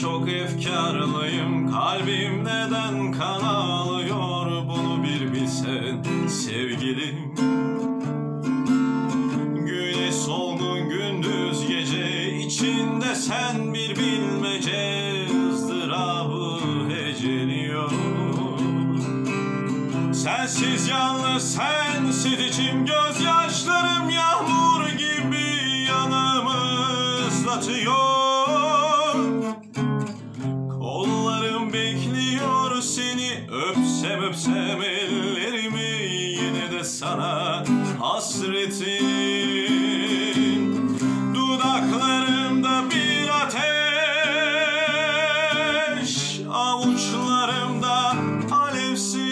çok efkarlıyım. Kalbim neden kan ağlıyor Bunu bir bilsen sevgilim. Güneş solgun gündüz gece içinde sen bir bilmece ızdırabı heceliyor. Sensiz yalnız sensiz içim gözyaşlarım yağmur öpsem öpsem ellerimi yine de sana hasretim. Dudaklarımda bir ateş avuçlarımda alevsin.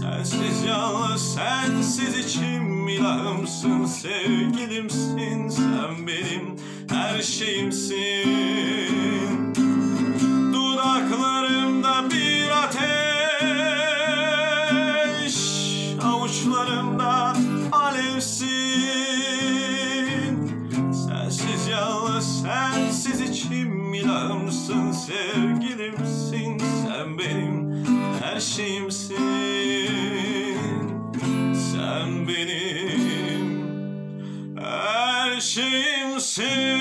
Sensiz yalnız sensiz içim ilahımsın sevgilimsin sen benim her şeyimsin avuçlarımda alevsin. Sensiz yalnız sensiz içim. İlahımsın sevgilimsin. Sen benim her şeyimsin. Sen benim her şeyimsin